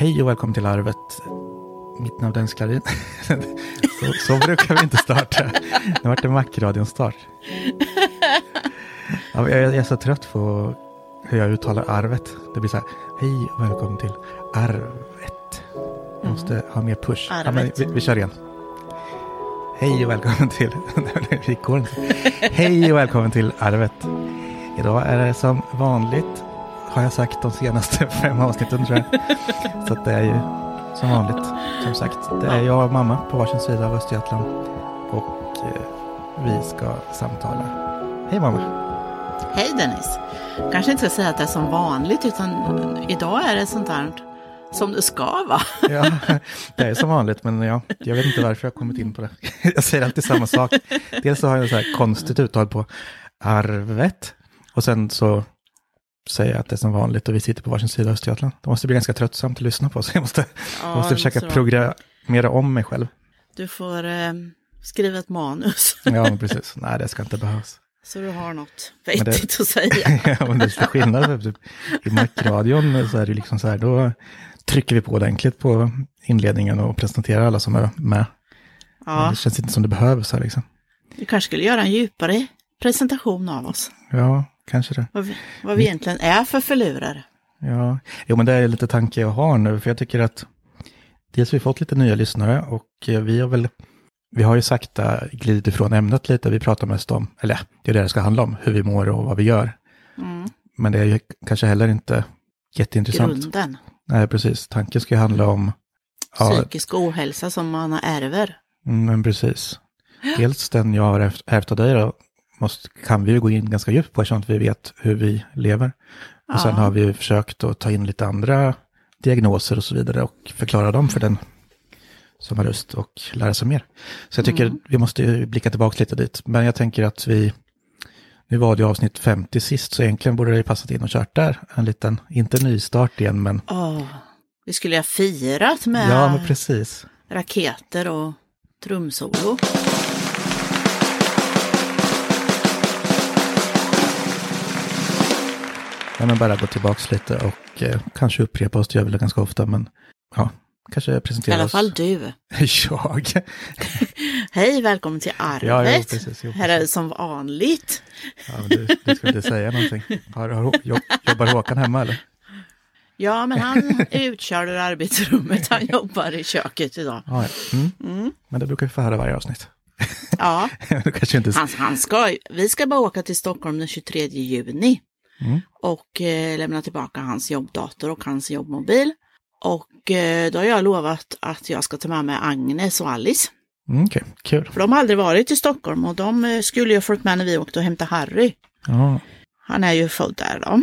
Hej och välkommen till Arvet. Mitt namn är Dennis Klarin. så, så brukar vi inte starta. Nu vart det Macradion-start. Ja, jag, jag är så trött på hur jag uttalar arvet. Det blir så här, hej och välkommen till arvet. Jag måste ha mer push. Ja, vi, vi kör igen. Hej och välkommen till... Vi går inte. Hej och välkommen till Arvet. Idag är det som vanligt, har jag sagt de senaste fem avsnitten tror jag. Så det är ju som vanligt, som sagt. Det är jag och mamma på varsin sida av Östergötland. Och eh, vi ska samtala. Hej mamma! Hej Dennis! Kanske inte ska säga att det är som vanligt, utan idag är det sånt där som det ska va? Ja, det är som vanligt, men ja, jag vet inte varför jag har kommit in på det. Jag säger alltid samma sak. Dels så har jag så här konstigt uttal på arvet, och sen så säger jag att det är som vanligt och vi sitter på varsin sida av Östergötland. Det måste bli ganska tröttsamt att lyssna på, så jag måste, Ja, måste försöka programmera om mig själv. Du får eh, skriva ett manus Ja, precis. Nej, det ska inte behövas. så du har något vettigt att säga. ja, men det är lite skillnad. Typ, I Macradion så är det liksom så här, då trycker vi på ordentligt på inledningen och presenterar alla som är med. Ja, Det känns inte som det behövs här liksom. du kanske skulle göra en djupare presentation av oss. Ja, kanske det. Vad vi, vad vi egentligen är för förlurare. Ja, jo men det är lite tanke jag har nu, för jag tycker att dels vi fått lite nya lyssnare och eh, vi har väl, vi har ju sakta glidit ifrån ämnet lite, vi pratar mest om, eller det är det det ska handla om, hur vi mår och vad vi gör. Mm. Men det är ju kanske heller inte jätteintressant. Grunden. Nej, precis. Tanken ska ju handla om, ja, Psykisk ohälsa som man ärver. mm, men precis. Dels den jag har ärvt av dig då, måste, kan vi ju gå in ganska djupt på eftersom att vi vet hur vi lever. Och sen Ja. har vi ju försökt att ta in lite andra diagnoser och så vidare och förklara dem för den som har lust och lära sig mer. Så jag tycker Mm. vi måste ju blicka tillbaka lite dit. Men jag tänker att vi, nu var det ju avsnitt 50 sist, så egentligen borde det ju passat in och kört där. En liten, inte nystart igen, men Åh, vi skulle ha firat med ja, men precis. raketer och trumsolo. Ja, men bara gå tillbaka lite och eh, kanske upprepa oss, det gör vi ganska ofta, men ja, kanske I presentera alla oss. fall du. jag. Hej, välkommen till Arvet. Ja, ja, precis, jo, Här är det som vanligt. Ja, du, du ska inte säga någonting. Har, har, jobb, jobbar Håkan hemma eller? Ja, men han är utkörd ur arbetsrummet. Han jobbar i köket idag. Ja, ja. Mm. Men det brukar vi få höra varje avsnitt. Ja, inte... han, han ska, vi ska bara åka till Stockholm den 23 juni Mm. och eh, lämna tillbaka hans jobbdator och hans jobbmobil. Och eh, då har jag lovat att jag ska ta med mig Agnes och Alice. Mm, Okej, kul. För de har aldrig varit i Stockholm och de eh, skulle ju följt med när vi åkte och hämtade Harry. Ja, Han är ju född där då.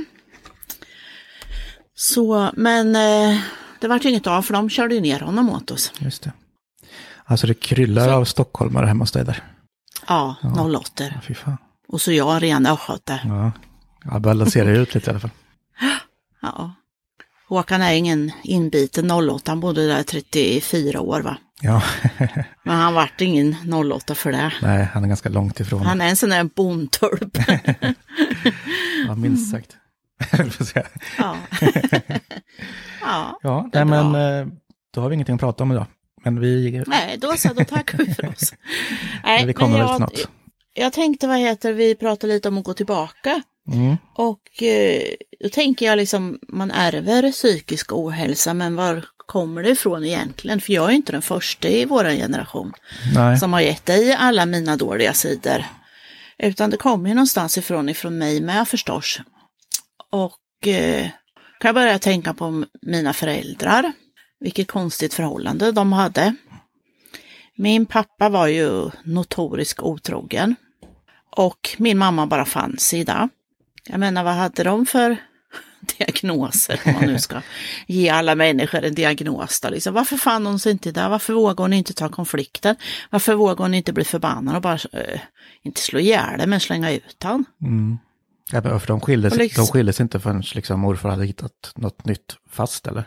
Så, men eh, det vart ju inget av för de körde ju ner honom åt oss. just det. Alltså det kryllar av stockholmare hemma hos dig där. Ja, 08. Ja, fy fan. Och så jag, ren östgöte. Ja, jag balanserar ut lite i alla fall. Ja. Håkan är ingen inbiten 08, han bodde där 34 år va. Ja, Men han vart ingen 08 för det. nej, han är ganska långt ifrån. Han är en sån där bondtulp. Ja, minst sagt. Ja. ja. ja, nej, men eh, då har vi ingenting att prata om idag. Men vi... Nej, då så, då tackar vi för oss. Nej, Men vi kommer väl jag, till något. Jag tänkte, vad heter vi pratar lite om att gå tillbaka. Mm. Och eh, då tänker jag liksom, man ärver psykisk ohälsa, men var kommer det ifrån egentligen? För jag är inte den första i vår generation Nej, som har gett dig alla mina dåliga sidor. Utan det kommer ju någonstans ifrån, ifrån mig med förstås. Och eh, kan jag börja tänka på mina föräldrar. Vilket konstigt förhållande de hade. Min pappa var ju notorisk otrogen. Och min mamma bara fanns i det. Jag menar, vad hade de för diagnoser, om man nu ska ge alla människor en diagnos. Då, liksom. Varför fann hon sig inte där? Varför vågar hon inte ta konflikten? Varför vågar hon inte bli förbannad och bara, eh, inte slå ihjäl det, men slänga ut han? Mm. Ja, men för de skildes, liksom- de skildes inte förrän liksom morfar hade hittat något nytt fast eller?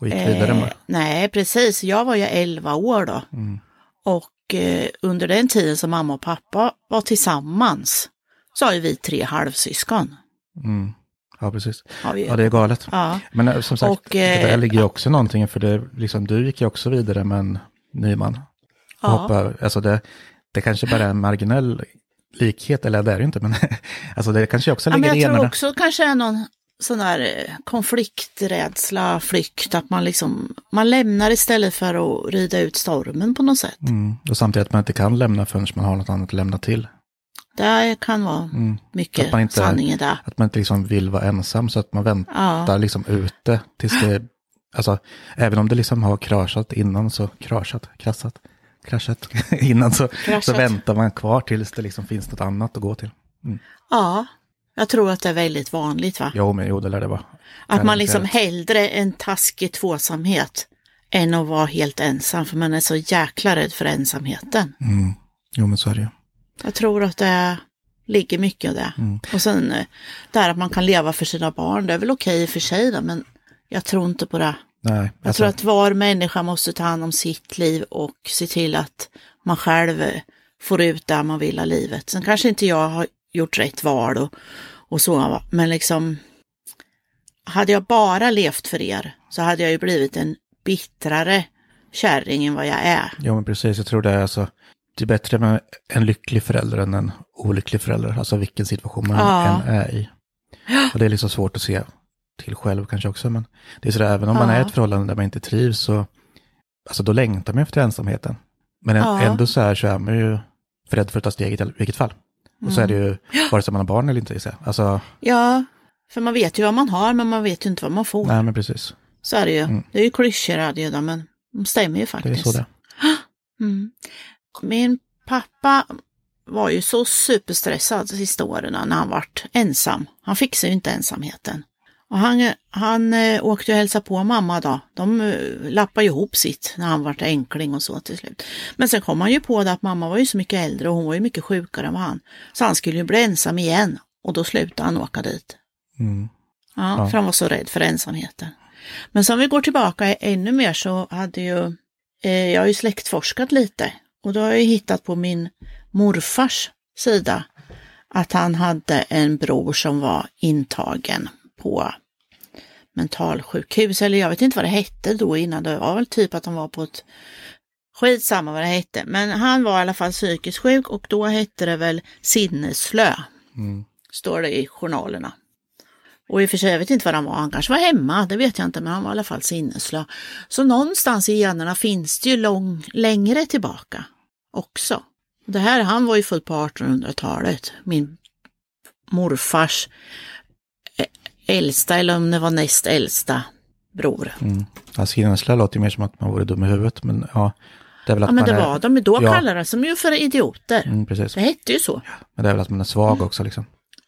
Och gick vidare med. Eh, nej, precis. Jag var ju 11 år då. Mm. Och eh, under den tiden som mamma och pappa var tillsammans så har ju vi tre halvsyskon. Mm. Ja, precis. Ja, det är galet. Ja. Men eh, som sagt, och, det där ligger ju också någonting, för det, liksom, du gick ju också vidare med en ny man. Ja. Hoppa, alltså det, det kanske bara är en marginell likhet, eller det är det inte, men alltså det kanske också ligger ja, i generna. Jag tror också kanske är någon sån där eh, konflikträdsla, flykt, att man liksom, man lämnar istället för att rida ut stormen på något sätt. Mm. Och samtidigt att man inte kan lämna förrän man har något annat att lämna till. Det kan vara mm. mycket att inte, sanning i det. Att man inte liksom vill vara ensam så att man väntar ja. liksom ute tills det, alltså även om det liksom har kraschat innan så, kraschat, krassat, kraschat innan så, kraschat. så väntar man kvar tills det liksom finns något annat att gå till. Mm. Ja, jag tror att det är väldigt vanligt va? Jo, men jo, det lär det vara. Att man liksom hellre en taskig tvåsamhet än att vara helt ensam, för man är så jäkla rädd för ensamheten. Mm. Jo, men så är det ju. Jag tror att det ligger mycket av det. Mm. Och sen eh, det här att man kan leva för sina barn, det är väl okej för sig då, men jag tror inte på det. Nej, alltså... Jag tror att var människa måste ta hand om sitt liv och se till att man själv eh, får ut det man vill av livet. Sen kanske inte jag har gjort rätt val och, och så, men liksom hade jag bara levt för er så hade jag ju blivit en bittrare kärring än vad jag är. Ja, men precis. Jag tror det är alltså, det är bättre med en lycklig förälder än en olycklig förälder. Alltså vilken situation man ja. än är i. Och det är liksom svårt att se till själv kanske också. Men det är så även om ja. man är i ett förhållande där man inte trivs så, alltså då längtar man efter ensamheten. Men ja. ändå så här så är man ju rädd för att ta steget i vilket fall. Och så är det ju, mm. vare sig man har barn eller inte. Alltså, ja, för man vet ju vad man har men man vet ju inte vad man får. Nej, men precis. Så är det ju. Mm. Det är ju klyschor adjö, men de stämmer ju faktiskt. Det är så det. Mm. Min pappa var ju så superstressad de sista åren när han vart ensam. Han fixade ju inte ensamheten. Och han, han eh, åkte och hälsade på mamma då. De eh, lappade ihop sitt när han vart enkling och så till slut. Men sen kom han ju på det att mamma var ju så mycket äldre och hon var ju mycket sjukare än han. Så han skulle ju bli ensam igen och då slutade han åka dit. Mm. Ja, ja, för han var så rädd för ensamheten. Men som vi går tillbaka ännu mer så hade ju, eh, jag har ju släktforskat lite och då har jag hittat på min morfars sida att han hade en bror som var intagen på mentalsjukhus, eller jag vet inte vad det hette då innan, det var väl typ att han var på ett Skitsamma vad det hette, men han var i alla fall psykiskt sjuk och då hette det väl sinnesslö. Mm. Står det i journalerna. Och i och för sig, jag vet inte var han var, han kanske var hemma, det vet jag inte, men han var i alla fall sinnesslö. Så någonstans i generna finns det ju lång, längre tillbaka också. Det här, han var ju född på 1800-talet, min morfars äldsta, eller om det var näst äldsta bror. Mm. Alltså Hinensla låter ju mer som att man vore dum i huvudet, men ja. Det är väl att ja, men det är, var de, då ja. kallades de ju för idioter. Mm, precis. Det hette ju så. Men det är väl att man är svag också liksom.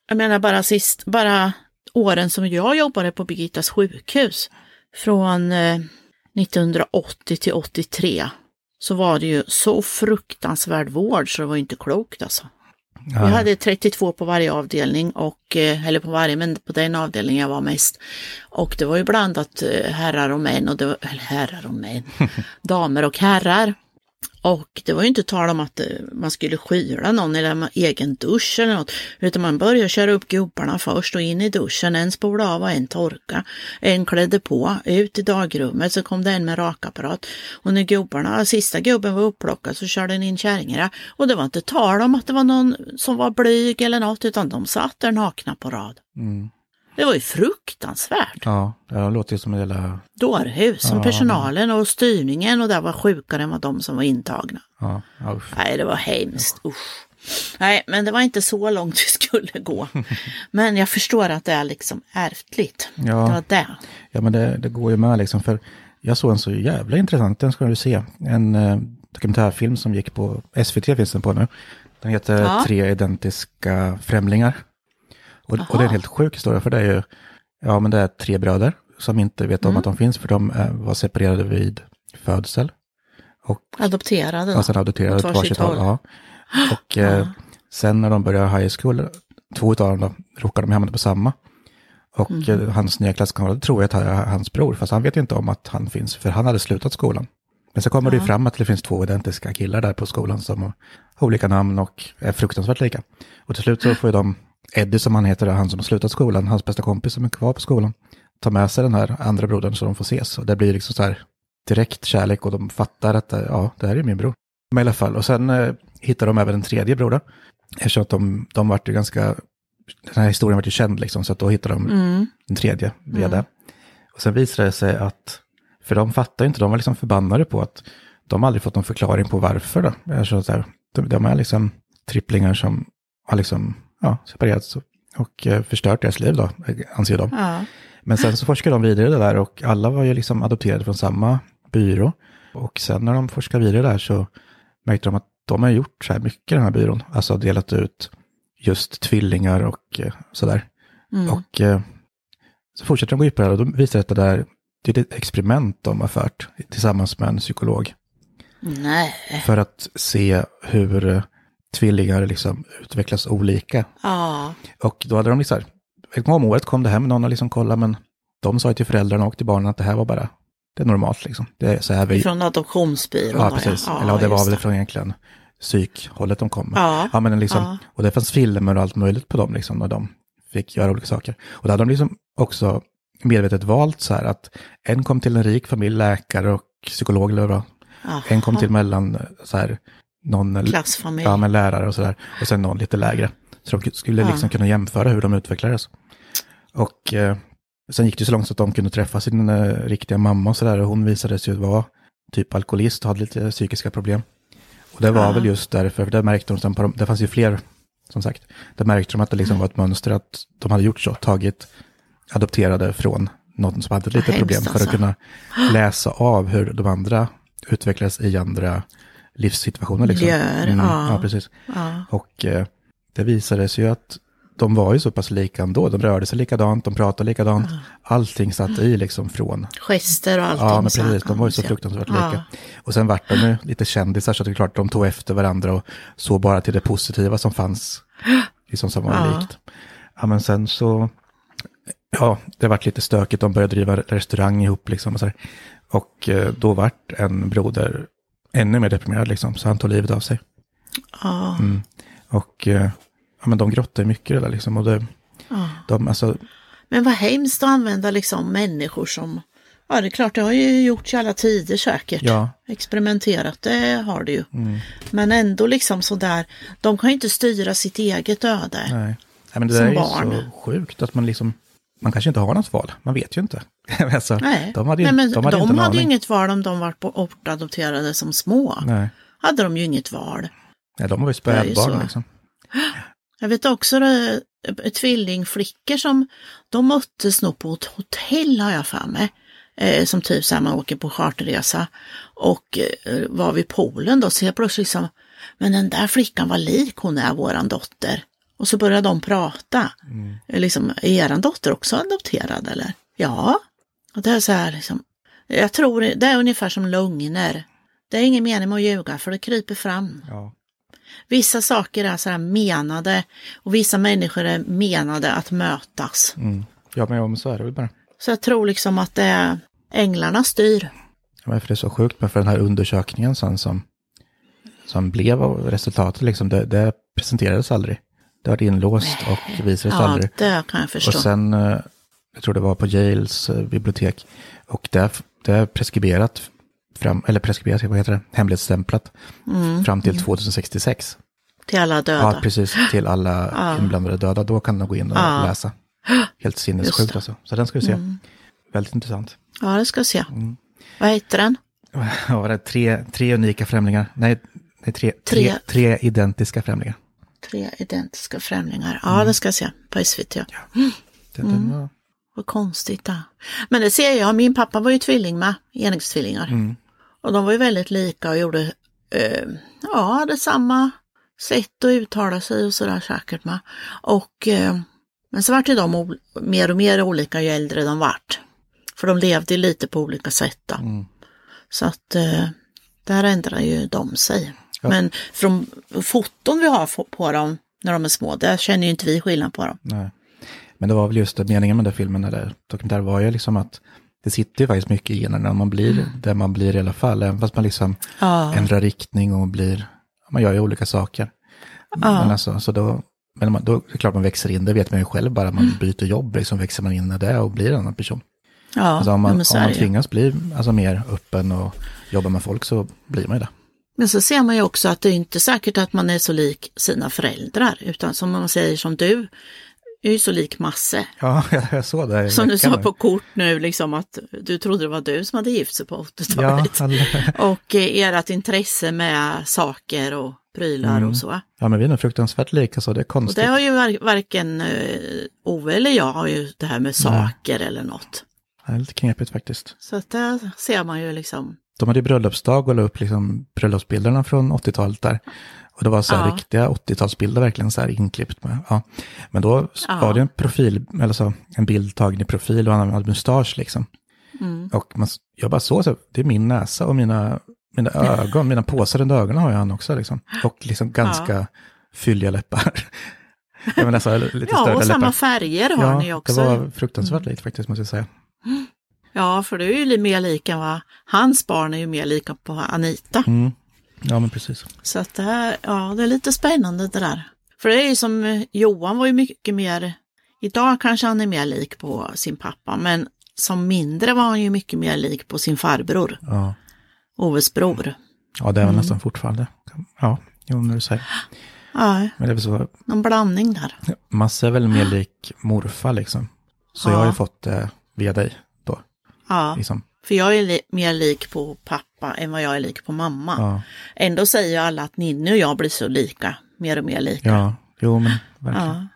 Jag menar bara sist, bara åren som jag jobbade på Birgittas sjukhus, från eh, 1980 till 83, så var det ju så fruktansvärd vård så det var inte klokt alltså. Vi hade 32 på varje avdelning, och, eh, eller på varje, men på den avdelningen jag var mest. Och det var ju blandat eh, herrar och män, och det var, eller herrar och män, damer och herrar. Och det var ju inte tal om att eh, man skulle skyla någon eller egen dusch eller något, utan man började köra upp gubbarna först och in i duschen, en spolade av och en torka. En klädde på, ut i dagrummet, så kom det en med rakapparat. Och när gubbarna, sista gubben var upplockad så körde den in kärringarna. Och det var inte tal om att det var någon som var blyg eller något, utan de satt där nakna på rad. Mm. Det var ju fruktansvärt. Ja, det låter ju som en jävla... Dårhus, som ja, personalen och styrningen och det var sjukare än vad de som var intagna. Ja, Nej, det var hemskt. Usch. Nej, men det var inte så långt vi skulle gå. Men jag förstår att det är liksom ärftligt. Ja, det var det. Ja, men det, det går ju med liksom. För jag såg en så jävla intressant, den ska du se. En eh, dokumentärfilm som gick på, SVT finns den på nu. Den heter ja. Tre identiska främlingar. Och, och, det är en helt sjuk historia, för det är ju, ja men det är tre bröder som inte vet om mm. att de finns, för de är, var separerade vid födsel. Och, adopterade? Ja, sen adopterade på varsitt håll. Ja. Och eh, sen när de började high school, två av dem då, råkade de hamna på samma. Och mm. eh, hans nya klasskamrat tror jag att är hans bror, fast han vet inte om att han finns, för han hade slutat skolan. Men så kommer ja. det fram att det finns två identiska killar där på skolan som har olika namn och är fruktansvärt lika. Och till slut så får de Eddie som han heter, han som har slutat skolan, hans bästa kompis som är kvar på skolan, tar med sig den här andra brodern så de får ses. Och det blir liksom så här direkt kärlek och de fattar att ja, det här är min bror. Men i alla fall, och sen eh, hittar de även en tredje bror. Eftersom att de, de vart ju ganska, den här historien vart ju känd liksom, så att då hittar de mm. en tredje via mm. Och sen visar det sig att, för de fattar ju inte, de var liksom förbannade på att de aldrig fått någon förklaring på varför då. Så här, de, de är liksom tripplingar som har liksom, ja, separerats och eh, förstört deras liv då, anser de. Ja. Men sen så forskar de vidare det där och alla var ju liksom adopterade från samma byrå. Och sen när de forskar vidare där så märkte de att de har gjort så här mycket den här byrån. Alltså delat ut just tvillingar och eh, sådär. Mm. Och eh, så fortsätter de gå djupare och då visar det att det där det är ett experiment de har fört tillsammans med en psykolog. Nej. För att se hur tvillingar liksom utvecklas olika. Ja. Och då hade de liksom, om året kom det hem någon och liksom kollade, men de sa ju till föräldrarna och till barnen att det här var bara, det är normalt liksom. Det är så här vi... Från adoptionsbyrån? Ja, precis. Ja, Eller ja, det var väl från egentligen psykhållet de kom. Ja. ja men liksom, ja. Och det fanns filmer och allt möjligt på dem liksom, när de fick göra olika saker. Och då hade de liksom också medvetet valt så här att en kom till en rik familj, läkare och psykolog eller vad En kom till mellan så här, någon Klassfamilj. Ja, med lärare och så där. Och sen någon lite lägre. Så de skulle ja. liksom kunna jämföra hur de utvecklades. Och eh, sen gick det så långt så att de kunde träffa sin eh, riktiga mamma och så där. Och hon visade sig vara typ alkoholist och hade lite psykiska problem. Och det var ja. väl just därför, för det märkte de sen på dem, det fanns ju fler, som sagt, det märkte de att det liksom mm. var ett mönster att de hade gjort så, tagit adopterade från någon som hade lite problem för att alltså. kunna läsa av hur de andra utvecklades i andra livssituationer. Liksom. Gör, mm, ja. ja. precis. Ja. Och eh, det visade sig ju att de var ju så pass lika ändå. De rörde sig likadant, de pratade likadant. Ja. Allting satt i liksom från... Gester och allting. Ja, men precis. De var ju så fruktansvärt ja. lika. Och sen vart de ju lite kändisar, så det är klart de tog efter varandra och såg bara till det positiva som fanns, liksom som var ja. likt. Ja, men sen så... Ja, det vart lite stökigt. De började driva restaurang ihop liksom. Och, och eh, då vart en broder ännu mer deprimerad liksom, så han tog livet av sig. Ja. Mm. Och eh, ja, men de grottar mycket det där liksom. Och det, ja. de, alltså... Men vad hemskt att använda liksom människor som, ja det är klart det har ju gjorts i alla tider säkert. Ja. Experimenterat, det har det ju. Mm. Men ändå liksom sådär, de kan ju inte styra sitt eget öde. Nej, Nej men det som där är barn. ju så sjukt att man liksom, man kanske inte har något val, man vet ju inte. alltså, Nej. De hade, ju, Nej, men de hade, de hade ju inget val om de var bortadopterade som små. Nej. Hade de ju inget val. Nej, de var ju spädbarn liksom. Jag vet också det, eh, tvillingflickor som de möttes nog på ett hotell har jag för mig. Eh, som typ så här man åker på charterresa och eh, var vid Polen då så jag plötsligt liksom, men den där flickan var lik hon är våran dotter. Och så började de prata. Mm. Liksom, är er dotter också adopterad eller? Ja. Och det är så här liksom, jag tror det är ungefär som lögner. Det är ingen mening med att ljuga för det kryper fram. Ja. Vissa saker är så här menade och vissa människor är menade att mötas. Mm. Ja, men, ja, men så är det väl bara. Så jag tror liksom att det är änglarna styr. Ja, men för det är så sjukt, men för den här undersökningen sen som, som blev resultatet, liksom, det, det presenterades aldrig. Det var inlåst och visades ja, aldrig. det kan jag förstå. Och sen, eh, jag tror det var på Yales eh, bibliotek, och det, det är preskriberat fram, eller preskriberat, vad heter det, hemlighetsstämplat mm. fram till 2066. Till alla döda? Ja, precis, till alla ja. inblandade döda. Då kan de gå in och ja. läsa. Helt sinnessjukt alltså. Så den ska vi se. Mm. Väldigt intressant. Ja, det ska vi se. Mm. Vad heter den? Var det? Tre, tre unika främlingar. Nej, nej tre, tre. Tre, tre identiska främlingar. Tre identiska främlingar. Ja, mm. det ska jag se på SVT. Ja. Mm. Den, den var... Vad konstigt det. Men det ser jag, min pappa var ju tvilling med, enäggstvillingar. Mm. Och de var ju väldigt lika och gjorde, eh, ja, hade samma sätt att uttala sig och sådär säkert med. Och, eh, men så vart ju de mer och mer olika ju äldre de vart. För de levde lite på olika sätt då. Mm. Så att eh, där ändrar ju de sig. Ja. Men från foton vi har på dem när de är små, där känner ju inte vi skillnad på dem. Nej. Men det var väl just det, meningen med den filmen eller dokumentären var ju liksom att det sitter ju faktiskt mycket i en när man blir mm. där man blir i alla fall. Även fast man liksom ja. ändrar riktning och blir, man gör ju olika saker. Ja. Men alltså, så då Men man, då är det klart man växer in, det vet man ju själv bara, man mm. byter jobb, liksom växer man in i det och blir en annan person. Ja, alltså om man, om man tvingas bli alltså, mer öppen och jobba med folk så blir man ju det. Men så ser man ju också att det är inte säkert att man är så lik sina föräldrar, utan som man säger som du, är ju så lik Masse. Ja, jag såg det. Som du sa på kort nu, liksom att du trodde det var du som hade gift sig på 80-talet. Ja, och eh, ert intresse med saker och prylar mm. och så. Ja, men vi är nog fruktansvärt lika så det är konstigt. Och det har ju var varken uh, Ove eller jag har ju det här med saker Nej. eller något. Det är lite knepigt faktiskt. Så att där ser man ju liksom. De hade bröllopsdag och la upp liksom bröllopsbilderna från 80-talet där. Och det var så här ja. riktiga 80-talsbilder verkligen så här inklippt med. Ja. Men då ja. var det en profil, eller så, en bild tagen i profil och han hade mustasch liksom. Mm. Och man, jag bara såg så, det är min näsa och mina, mina ögon, mina påsar under ögonen har ju han också liksom. Och liksom ganska ja. fylliga läppar. ja, men alltså, lite ja och samma färger har ja, ni också. det var fruktansvärt mm. likt faktiskt måste jag säga. Ja, för det är ju mer lika vad hans barn är ju mer lika på Anita. Mm. Ja, men precis. Så att det här, ja, det är lite spännande det där. För det är ju som eh, Johan var ju mycket mer, idag kanske han är mer lik på sin pappa, men som mindre var han ju mycket mer lik på sin farbror. Ja. Oves bror. Ja, det är väl mm. nästan fortfarande. Ja, jo, när du säger. Ja, men det är så, någon blandning där. Massa är väl mer lik morfar liksom. Så ja. jag har ju fått det eh, via dig då. Ja. Liksom. För jag är li mer lik på pappa än vad jag är lik på mamma. Ja. Ändå säger alla att Ninni och jag blir så lika, mer och mer lika. Ja, jo men verkligen. Ja,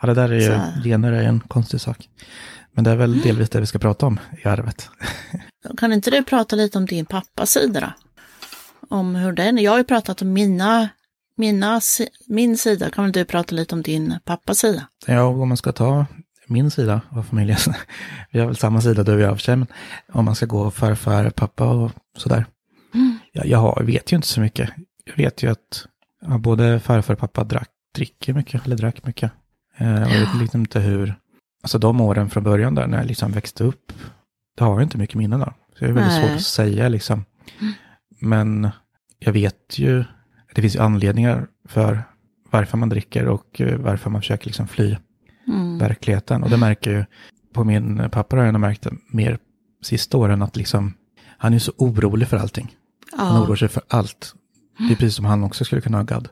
ja det där är ju, så. gener är en konstig sak. Men det är väl delvis det vi ska prata om i arvet. kan inte du prata lite om din pappas sida då? Om hur den. Jag har ju pratat om mina, mina, min sida. Kan väl du prata lite om din pappas sida? Ja, om man ska ta min sida av familjen. Vi har väl samma sida du och jag för men om man ska gå farfar, pappa och sådär. Mm. Jag, jag vet ju inte så mycket. Jag vet ju att ja, både farfar och pappa drack, dricker mycket, eller drack mycket. Eh, och jag vet liksom inte hur, alltså de åren från början där när jag liksom växte upp, det har jag inte mycket minnen av. Så det är väldigt Nej. svårt att säga liksom. Mm. Men jag vet ju, det finns ju anledningar för varför man dricker och eh, varför man försöker liksom fly mm. verkligheten. Och det märker ju på min pappa har jag märkt mer sista åren att liksom, han är så orolig för allting. Ja. Han oroar sig för allt. Det är precis som han också skulle kunna ha gadd.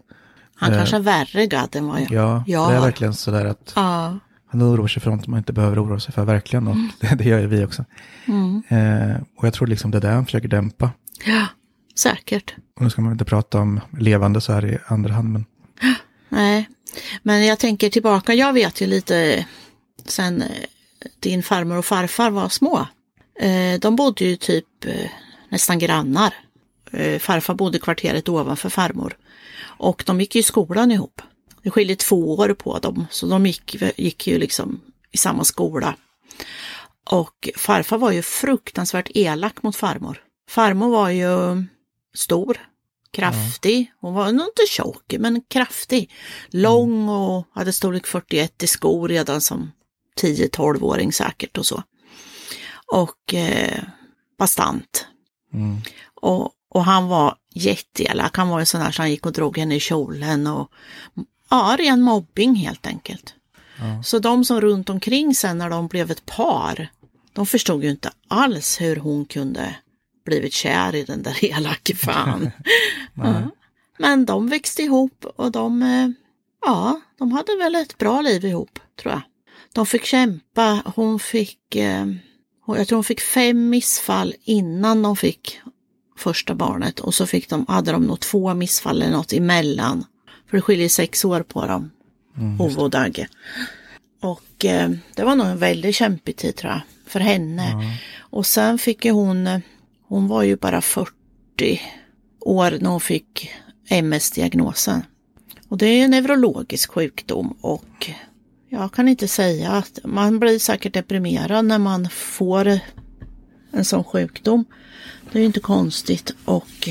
Han eh, kanske har värre gadd än vad jag, ja, jag det är verkligen sådär att ja. han oroar sig för något man inte behöver oroa sig för, verkligen. Och mm. det, det, gör ju vi också. Mm. Eh, och jag tror liksom det är det han försöker dämpa. Ja, säkert. Och nu ska man inte prata om levande så här i andra hand, men Nej, men jag tänker tillbaka, jag vet ju lite sen eh, din farmor och farfar var små. Eh, de bodde ju typ eh, nästan grannar. Farfar bodde kvarteret ovanför farmor. Och de gick ju i skolan ihop. Det skiljer två år på dem, så de gick, gick ju liksom i samma skola. Och farfar var ju fruktansvärt elak mot farmor. Farmor var ju stor, Kraftig. Hon var nog inte tjock, men kraftig. Lång och hade storlek 41 i skor redan som 10-12-åring säkert och så. Och eh, bastant. Mm. Och, och han var jätteelak. Han var en sån där som gick och drog henne i kjolen och ja, ren mobbing helt enkelt. Ja. Så de som runt omkring sen när de blev ett par, de förstod ju inte alls hur hon kunde blivit kär i den där elake fan. ja. Men de växte ihop och de, eh, ja, de hade väl ett bra liv ihop, tror jag. De fick kämpa, hon fick, eh, jag tror hon fick fem missfall innan de fick första barnet och så fick de, hade de nog två missfall eller något emellan. För det skiljer sex år på dem, mm, Ove och Dagge. Och eh, det var nog en väldigt kämpig tid tror jag, för henne. Mm. Och sen fick ju hon eh, hon var ju bara 40 år när hon fick MS-diagnosen. Och det är en neurologisk sjukdom och jag kan inte säga att man blir säkert deprimerad när man får en sån sjukdom. Det är ju inte konstigt och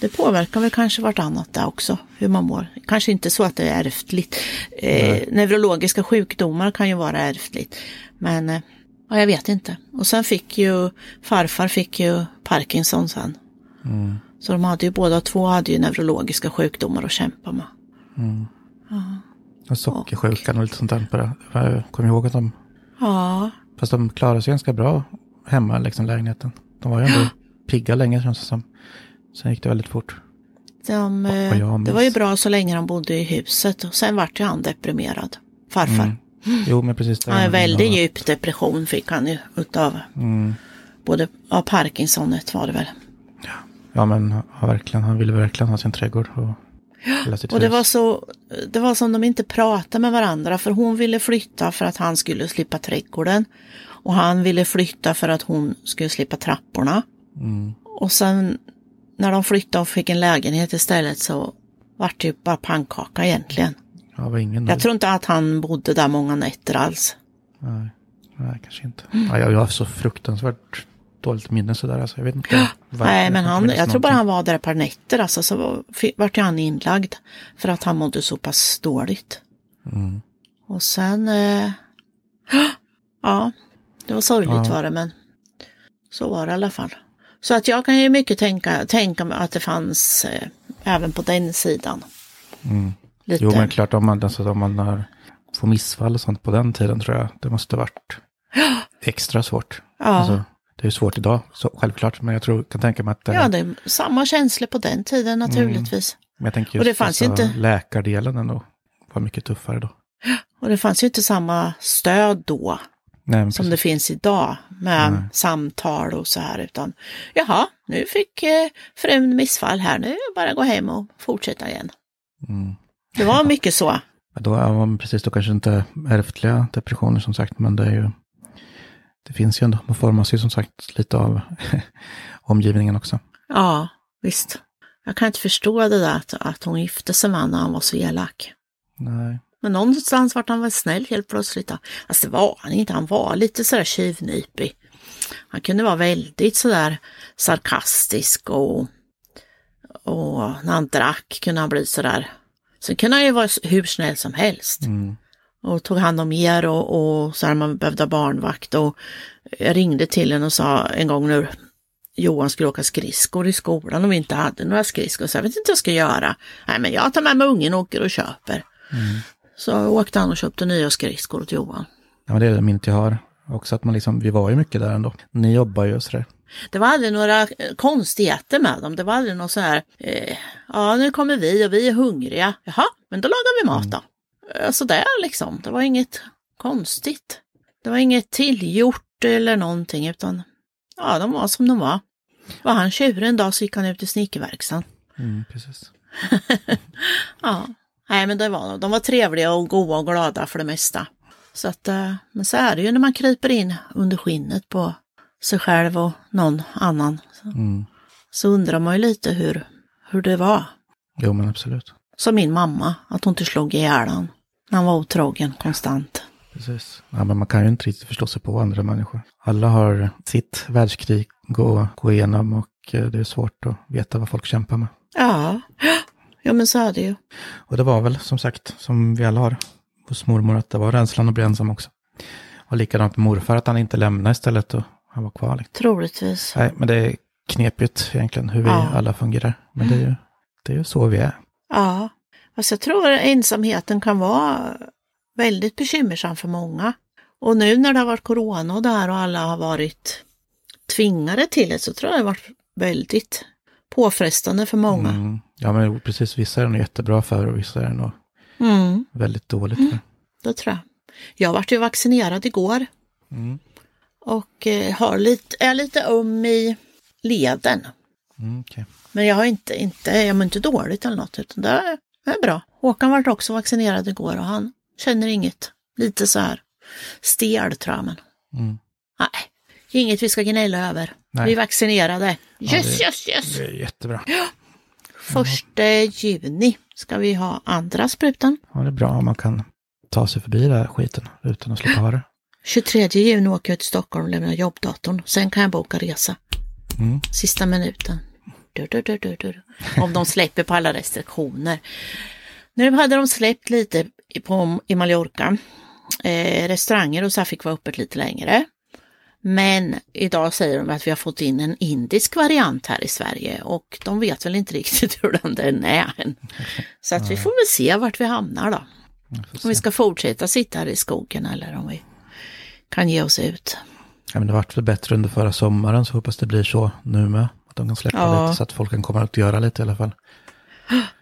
det påverkar väl kanske vartannat där också, hur man mår. Kanske inte så att det är ärftligt. Eh, neurologiska sjukdomar kan ju vara ärftligt. Men eh, Ja, jag vet inte. Och sen fick ju farfar fick ju Parkinson sen. Mm. Så de hade ju båda två hade ju neurologiska sjukdomar att kämpa med. Mm. Ja. Och sockersjukan och lite sånt där. Jag kommer ihåg att de, Ja, fast de klarade sig ganska bra hemma, liksom lägenheten. De var ju ändå pigga länge känns det som. Sen gick det väldigt fort. de, det var ju bra så länge de bodde i huset och sen vart ju han deprimerad. Farfar. Mm. Jo, men precis. det Ja, en väldigt djup depression fick han ju utav Mm. både av Parkinsonet var det väl. Ja, men ja, verkligen. Han ville verkligen ha sin trädgård och sitt Och det var så, det var som de inte pratade med varandra för hon ville flytta för att han skulle slippa trädgården. Och han ville flytta för att hon skulle slippa trapporna. Mm. Och sen när de flyttade och fick en lägenhet istället så vart det ju bara pannkaka egentligen. Ja, var ingen Jag tror inte att han bodde där många nätter alls. Nej, nej, kanske inte. Mm. Ja, jag, har så fruktansvärt dåligt minne sådär. Alltså, jag vet inte. Nej, men han, jag tror bara han var där ett par nätter alltså, så var- vart han inlagd. För att han mådde så pass dåligt. Mm. Och sen, eh, ja, det var sorgligt Ja. var det, men så var det i alla fall. Så att jag kan ju mycket tänka, tänka mig att det fanns eh, även på den sidan. Mm. Lite. Jo, men klart om man, alltså, om man har, får missfall och sånt på den tiden tror jag det måste varit extra svårt. ja, Alltså, det är svårt idag, så, självklart, men jag tror, kan tänka mig att det, ja, det är samma känslor på den tiden naturligtvis. men jag tänker och det just, fanns alltså, inte- läkardelen ändå var mycket tuffare då. Och det fanns ju inte samma stöd då Nej, som det finns idag med Nej. samtal och så här, utan jaha, nu fick eh, frun missfall här, nu är det bara att gå hem och fortsätta igen. Mm. Det var mycket så. Ja, Då, ja, precis, då kanske inte ärftliga depressioner som sagt, men det är ju, det finns ju ändå, man formas ju som sagt lite av omgivningen också. Ja, visst. Jag kan inte förstå det där att, att hon gifte sig med honom när han var så elak. Nej. Men någonstans vart han väl snäll helt plötsligt. Då. Alltså det var han inte, han var lite sådär tjuvnypig. Han kunde vara väldigt sådär sarkastisk och, och när han drack kunde han bli sådär. Sen kunde han ju vara hur snäll som helst. Mm. och tog hand om er och, och så här man behövde barnvakt och jag ringde till henne och sa en gång när Johan skulle åka skridskor i skolan och vi inte hade några skridskor så jag vet inte vad jag ska göra. Nej men jag tar med mig ungen och åker och köper. Så åkte han och köpte nya skridskor åt Johan. Ja, men det är det minnet jag har. Också att man liksom, vi var ju mycket där ändå. Ni jobbar ju och sådär. Det var aldrig några eh, konstigheter med dem. Det var aldrig något så här, eh, ja nu kommer vi och vi är hungriga. Jaha, men då lagar vi mat då. Mm. Sådär liksom. Det var inget konstigt. Det var inget tillgjort eller någonting utan ja, de var som de var. Var han tjurig en dag så gick han ut i snickerverkstan. Mm, precis. Ja, nej men det var de. Var trevliga och goa och glada för det mesta. Så att, eh, men så är det ju när man kryper in under skinnet på sig själv och någon annan. Så, Mm. så undrar man ju lite hur, hur det var. Jo, men absolut. Som min mamma, att hon inte slog ihjäl han han var otrogen konstant. Precis. Ja, men man kan ju inte riktigt förstå sig på andra människor. Alla har sitt världskrig gå, gå igenom och eh, det är svårt att veta vad folk kämpar med. Ja, ja men så är det ju. Och det var väl som sagt, som vi alla har hos mormor, att det var rädslan att bli ensam också. Och likadant med morfar, att han inte lämnade istället och han var kvar. Liksom. Troligtvis. Nej, men det är knepigt egentligen hur vi Ja. alla fungerar. Men det är ju det är ju så vi är. Ja, fast jag tror att ensamheten kan vara väldigt bekymmersam för många. Och nu när det har varit corona och där och alla har varit tvingade till det så tror jag det har varit väldigt påfrestande för många. Mm. Ja, men precis. Vissa är det nog jättebra för och vissa är det nog Mm, väldigt dåligt för. det tror jag. Jag vart ju vaccinerad igår Mm. Och eh, har lite, är lite öm i leden. Mm, okej. Men jag har inte, inte, jag mår inte dåligt eller något utan det är, det är bra. Håkan vart också vaccinerad igår och han känner inget. Lite så här stel tror jag men Mm. nej, inget vi ska gnälla över. Nej. Vi är vaccinerade. Yes, det- yes, yes! Det är jättebra. Första juni ska vi ha andra sprutan. Ja, det är bra om man kan ta sig förbi den här skiten utan att slippa ha det. 23 juni åker jag till Stockholm och lämnar jobbdatorn. Sen kan jag boka resa. Mm. Sista minuten. Du, du, du. Om de släpper på alla restriktioner. Nu hade de släppt lite på, i Mallorca. Eh, restauranger och så fick vara öppet lite längre. Men idag säger de att vi har fått in en indisk variant här i Sverige och de vet väl inte riktigt hur den är än. Så att vi får väl se vart vi hamnar då. Om vi ska fortsätta sitta här i skogen eller om vi kan ge oss ut. Ja, men det vart väl bättre under förra sommaren så hoppas det blir så nu med. Att de kan släppa ja. lite så att folk kan komma och göra lite i alla fall.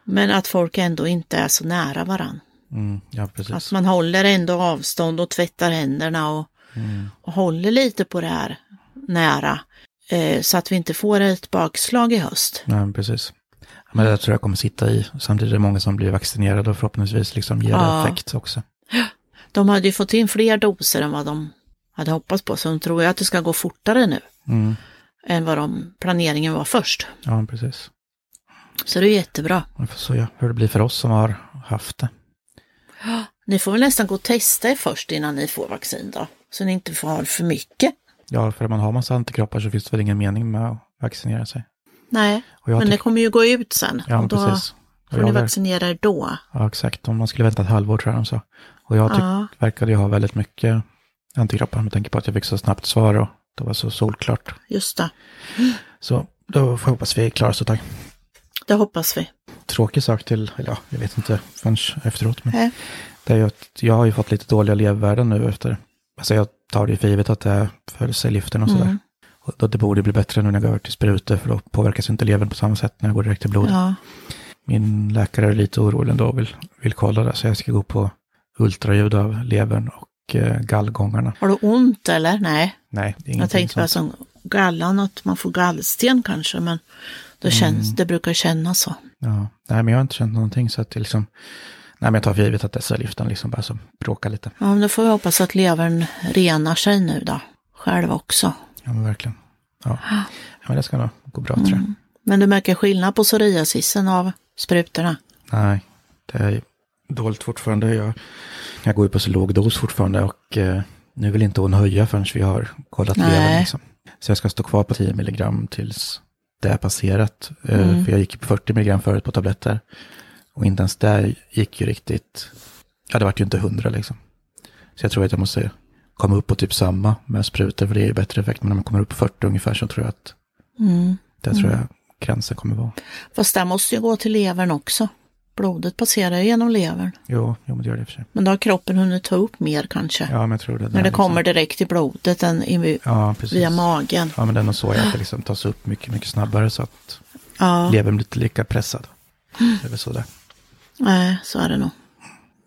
Men att folk ändå inte är så nära varann. Mm, ja. Att man håller ändå avstånd och tvättar händerna och, mm. och håller lite på det här nära. Eh, så att vi inte får ett bakslag i höst. Ja, precis. Men det tror jag kommer sitta i. Samtidigt är det många som blir vaccinerade och förhoppningsvis liksom ger ja. effekt också. De hade ju fått in fler doser än vad de hade hoppats på, så de tror jag att det ska gå fortare nu. Mm. Än vad de, planeringen var först. Ja, precis. Så det är jättebra. Vi får se hur det blir för oss som har haft det. Ni får väl nästan gå och testa er först innan ni får vaccin då, så ni inte får för mycket. Ja, för om man har massa antikroppar så finns det väl ingen mening med att vaccinera sig. Nej, men det kommer ju gå ut sen. Ja, och då precis. Och får ni vaccinera er då. Ja, exakt. Om man skulle vänta ett halvår tror jag de sa. Och jag ja. verkade ju ha väldigt mycket antikroppar med tanke på att jag fick så snabbt svar och det var så solklart. Just det. Så då får jag hoppas vi klarar oss ett tag. Det hoppas vi. Tråkig sak till, eller ja, jag vet inte förrän efteråt. Men det är ju att jag har ju fått lite dåliga levvärden nu efter. Alltså jag tar det för givet att det är för cellgiften och sådär. Mm. Och då det borde bli bättre nu när jag går över till sprutor för då påverkas inte levern på samma sätt när jag går direkt till blodet. Ja. Min läkare är lite orolig ändå och vill, vill kolla det så jag ska gå på ultraljud av levern och gallgångarna. Har du ont eller? Nej. Nej, det är Jag tänkte bara som gallan, att man får gallsten kanske, men det, känns, mm. det brukar kännas så. Ja, nej men jag har inte känt någonting så att det liksom, nej men jag tar för givet att är cellgiften liksom bara som bråkar lite. Ja, men då får vi hoppas att levern renar sig nu då, själv också. Ja, men verkligen. Ja, ja men det ska nog gå bra mm. tror jag. Mm. Men du märker skillnad på psoriasisen av sprutorna? Nej, det är dåligt fortfarande. Jag, jag går ju på så låg dos fortfarande och eh, nu vill inte hon höja förrän vi har kollat levern. Liksom. Så jag ska stå kvar på 10 milligram tills det är passerat. Eh, mm. För jag gick på 40 milligram förut på tabletter. Och inte ens där gick ju riktigt, ja det vart ju inte 100 liksom. Så jag tror att jag måste komma upp på typ samma med sprutor, för det är ju bättre effekt. Men när man kommer upp på 40 ungefär så tror jag att mm. det tror jag gränsen kommer vara. Fast det måste ju gå till levern också. Blodet passerar genom levern. Jo, jo men det gör det för sig. Men då har kroppen hunnit ta upp mer kanske. Ja, men jag tror det. När det liksom... kommer direkt i blodet än i, ja, via magen. Ja, men det är nog så att det liksom tas upp mycket, mycket snabbare så att ja. levern blir inte lika pressad. Det är väl så det Nej, så är det nog.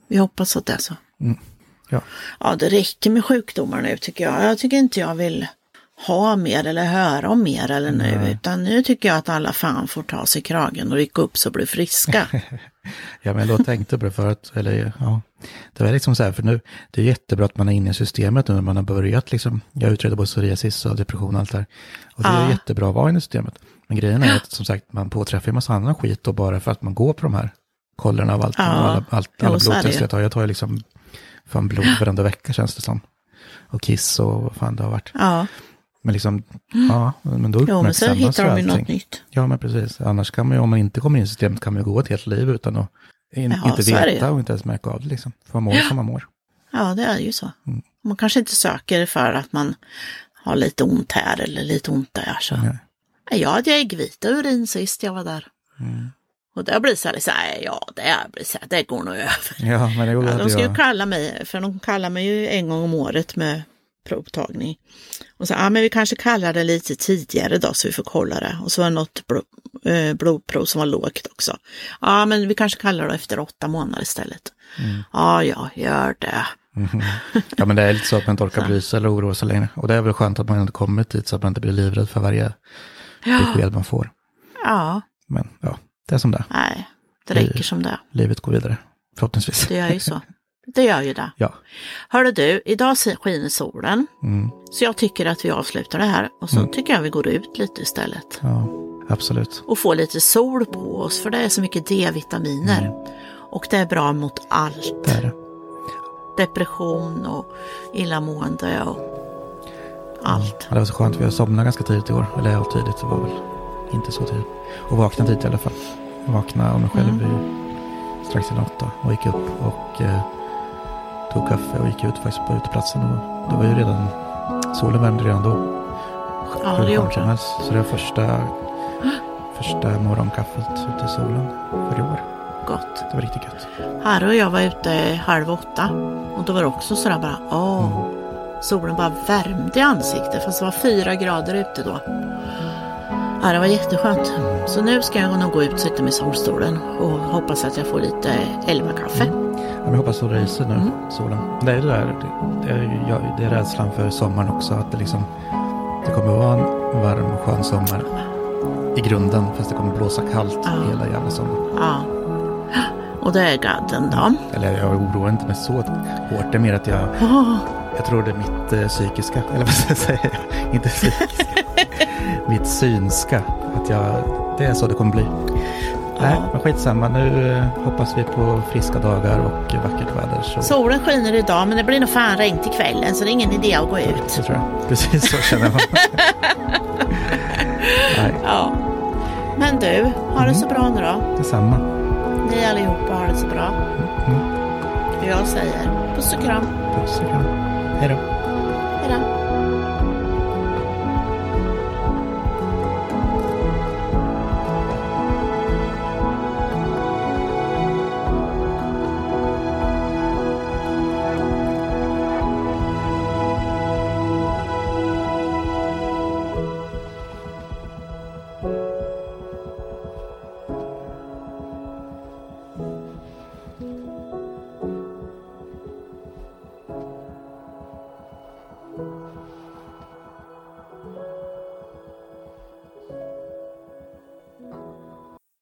Vi hoppas att det är så. Mm. Ja. ja, det räcker med sjukdomar nu tycker jag. Jag tycker inte jag vill ha mer eller höra om mer eller nu, Nej. utan nu tycker jag att alla fan får ta sig kragen och rycka upp så blir friska. ja, men jag tänkte på det förut, eller ja, det var liksom så här, för nu, det är jättebra att man är inne i systemet nu när man har börjat liksom, jag utreder både psoriasis och depression och allt det här. Och det är jättebra att vara inne i systemet. Men grejen är att som sagt, man påträffar en massa annan skit då bara för att man går på de här kollerna av allt, ja. alla, allt, alla blodtester jag tar. Jag tar ju liksom fan blod varenda vecka känns det som. Och kiss och vad fan det har varit. Ja. Men liksom, mm. ja, men då Jo, men så hittar de ju något nytt. Ja, men precis. Annars kan man ju, om man inte kommer in i systemet, kan man ju gå ett helt liv utan att in, ja, inte veta och inte ens märka av det liksom. För man mår ja. som man mår. Ja, det är ju så. Mm. Man kanske inte söker för att man har lite ont här eller lite ont där. Så. Nej. Jag hade äggvita urin sist jag var där. Mm. Och det blir så här, så här, ja det blir så här, det går nog över. Ja, men det ja, de ska ju kalla mig, för de kallar mig ju en gång om året med provtagning. Och så, ja men vi kanske kallar det lite tidigare då så vi får kolla det. Och så var det något blod, eh, blodprov som var lågt också. Ja men vi kanske kallar det efter åtta månader istället. Mm. Ja, ja, gör det. Mm. Ja men det är lite så att man inte orkar bry sig eller oroa sig längre. Och det är väl skönt att man inte kommit dit så att man inte blir livrädd för varje ja. besked man får. Ja. Men ja, det är som det Nej, det räcker som det Livet går vidare, förhoppningsvis. Det gör ju så. Det gör ju det. Ja. Hörde du, idag skiner solen. Mm. Så jag tycker att vi avslutar det här och så mm. tycker jag vi går ut lite istället. Ja, absolut. Och får lite sol på oss för det är så mycket D-vitaminer. Mm. Och det är bra mot allt. Det är det. Depression och illamående och allt. Ja, det var så skönt, vi har somnat ganska tidigt i år. Eller ja, tidigt, det var väl inte så tidigt. Och vaknade tidigt i alla fall. Jag vaknade av mig själv mm. strax innan åtta och gick upp och eh, tog kaffe och gick ut faktiskt på uteplatsen. Och det var ju redan solen vände redan då. Ja, det gjorde den. Så det var första, första morgonkaffet ute i solen för i år. Gott. Det var riktigt gött. Harry och jag var ute halv åtta och då var det också sådär bara, åh, mm. solen bara värmde i ansiktet fast det var fyra grader ute då. Ja, det var jätteskönt. Mm. Så nu ska jag nog gå ut och sitta med solstolen och hoppas att jag får lite Elva-kaffe. Mm. Ja, jag hoppas solen ryser nu, mm. solen. Det är, det, där, det, är, det är rädslan för sommaren också, att det, liksom, det kommer vara en varm, skön sommar i grunden, fast det kommer blåsa kallt ja. hela jävla sommaren. Ja. Och det är gadden då? Eller jag oroar inte mig så hårt. Det är mer att jag, oh. jag tror det är mitt eh, psykiska, eller vad ska jag säga, inte psykiska, mitt synska. Att jag, det är så det kommer bli. Nej, men skitsamma. Nu eh, hoppas vi på friska dagar och vackert väder. Så. Solen skiner idag, men det blir nog fan regn till kvällen, så det är ingen idé att gå ut. Det tror jag. Precis så känner man. Nej. Ja. Men du, ha mm. det så bra nu då. Detsamma. Ni allihopa har det så bra. Mm. Jag säger puss och kram. Puss och kram. Hej då. Hej då.